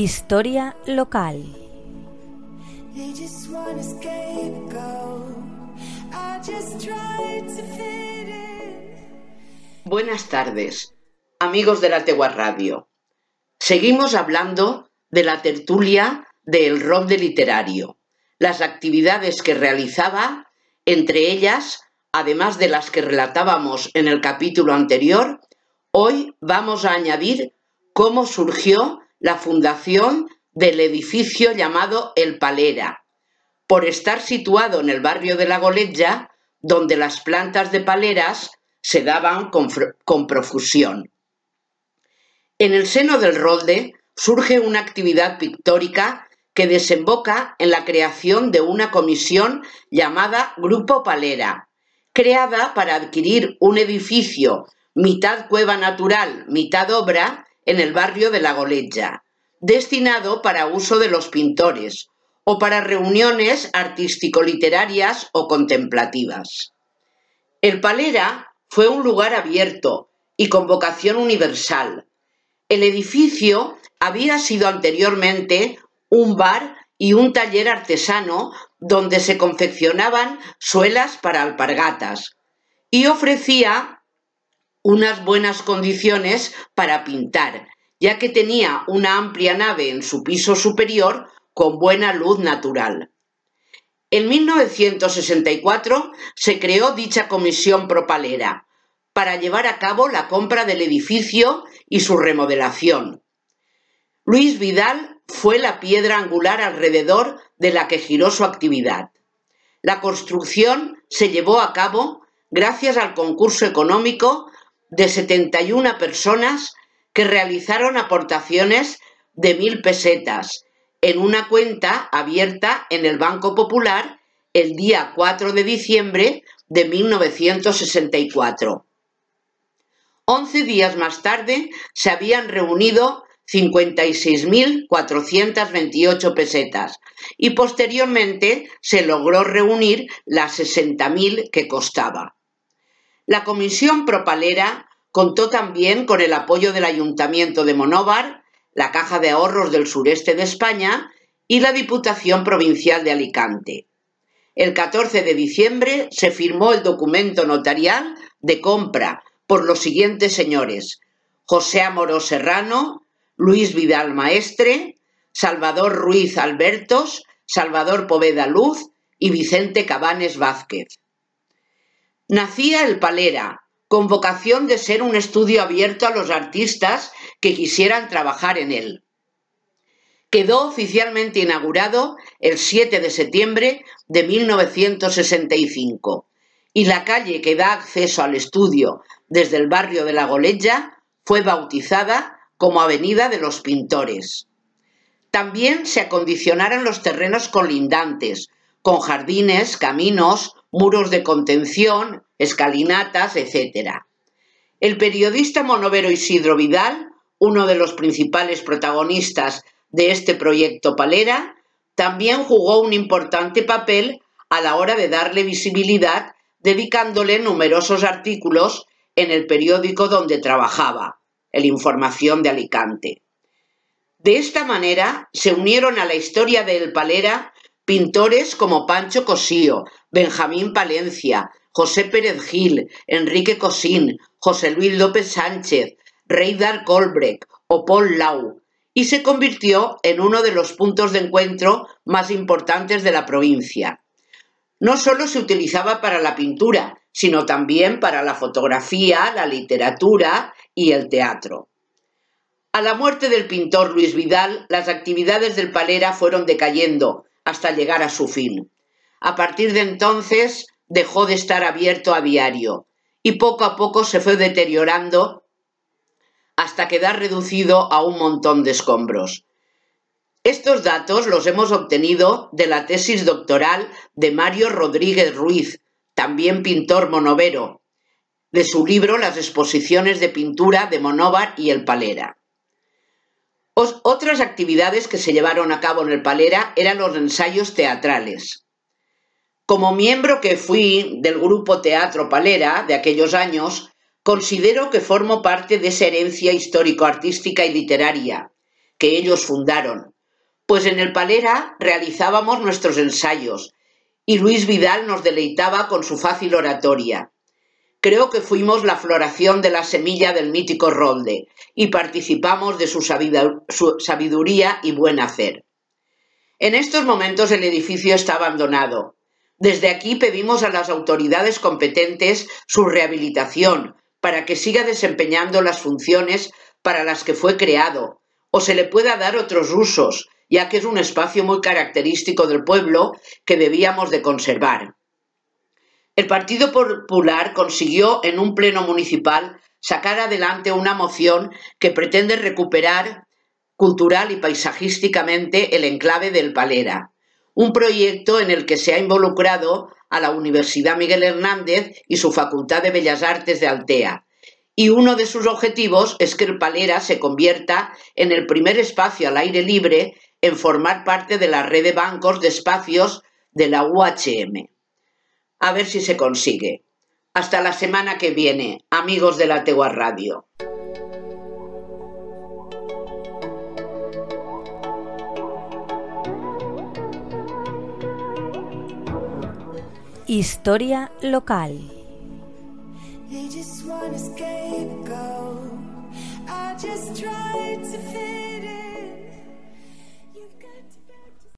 Historia local. Buenas tardes, amigos de la Tegua Radio. Seguimos hablando de la tertulia del de Literario, las actividades que realizaba, entre ellas, además de las que relatábamos en el capítulo anterior, hoy vamos a añadir cómo surgió la fundación del edificio llamado El Palera, por estar situado en el barrio de la Goletja, donde las plantas de paleras se daban con, con profusión. En el seno del Rolde surge una actividad pictórica que desemboca en la creación de una comisión llamada Grupo Palera, creada para adquirir un edificio mitad cueva natural, mitad obra, en el barrio de La Goletja, destinado para uso de los pintores o para reuniones artístico-literarias o contemplativas. El Palera fue un lugar abierto y con vocación universal. El edificio había sido anteriormente un bar y un taller artesano donde se confeccionaban suelas para alpargatas y ofrecía unas buenas condiciones para pintar, ya que tenía una amplia nave en su piso superior con buena luz natural. En 1964 se creó dicha comisión propalera para llevar a cabo la compra del edificio y su remodelación. Luis Vidal fue la piedra angular alrededor de la que giró su actividad. La construcción se llevó a cabo gracias al concurso económico de 71 personas que realizaron aportaciones de mil pesetas en una cuenta abierta en el Banco Popular el día 4 de diciembre de 1964. Once días más tarde se habían reunido 56.428 pesetas y posteriormente se logró reunir las 60.000 que costaba. La comisión propalera contó también con el apoyo del Ayuntamiento de Monóvar, la Caja de Ahorros del Sureste de España y la Diputación Provincial de Alicante. El 14 de diciembre se firmó el documento notarial de compra por los siguientes señores José Amoró Serrano, Luis Vidal Maestre, Salvador Ruiz Albertos, Salvador Poveda Luz y Vicente Cabanes Vázquez. Nacía el Palera, con vocación de ser un estudio abierto a los artistas que quisieran trabajar en él. Quedó oficialmente inaugurado el 7 de septiembre de 1965 y la calle que da acceso al estudio desde el barrio de La Goleja fue bautizada como Avenida de los Pintores. También se acondicionaron los terrenos colindantes, con jardines, caminos, muros de contención, escalinatas, etc. El periodista monovero Isidro Vidal, uno de los principales protagonistas de este proyecto Palera, también jugó un importante papel a la hora de darle visibilidad, dedicándole numerosos artículos en el periódico donde trabajaba el Información de Alicante. De esta manera se unieron a la historia de El Palera pintores como Pancho Cosío, Benjamín Palencia, José Pérez Gil, Enrique Cosín, José Luis López Sánchez, Reidar Colbrecht o Paul Lau, y se convirtió en uno de los puntos de encuentro más importantes de la provincia. No solo se utilizaba para la pintura, sino también para la fotografía, la literatura y el teatro. A la muerte del pintor Luis Vidal, las actividades del Palera fueron decayendo hasta llegar a su fin. A partir de entonces dejó de estar abierto a diario y poco a poco se fue deteriorando hasta quedar reducido a un montón de escombros. Estos datos los hemos obtenido de la tesis doctoral de Mario Rodríguez Ruiz, también pintor monovero, de su libro Las exposiciones de pintura de Monóvar y el Palera. Otras actividades que se llevaron a cabo en el Palera eran los ensayos teatrales. Como miembro que fui del grupo Teatro Palera de aquellos años, considero que formo parte de esa herencia histórico-artística y literaria, que ellos fundaron, pues en el Palera realizábamos nuestros ensayos y Luis Vidal nos deleitaba con su fácil oratoria. Creo que fuimos la floración de la semilla del mítico Rolde y participamos de su sabiduría y buen hacer. En estos momentos el edificio está abandonado. Desde aquí pedimos a las autoridades competentes su rehabilitación para que siga desempeñando las funciones para las que fue creado, o se le pueda dar otros usos, ya que es un espacio muy característico del pueblo que debíamos de conservar. El Partido Popular consiguió en un pleno municipal sacar adelante una moción que pretende recuperar cultural y paisajísticamente el enclave del Palera, un proyecto en el que se ha involucrado a la Universidad Miguel Hernández y su Facultad de Bellas Artes de Altea. Y uno de sus objetivos es que el Palera se convierta en el primer espacio al aire libre en formar parte de la red de bancos de espacios de la UHM a ver si se consigue. Hasta la semana que viene, amigos de la Tegua Radio. Historia local. just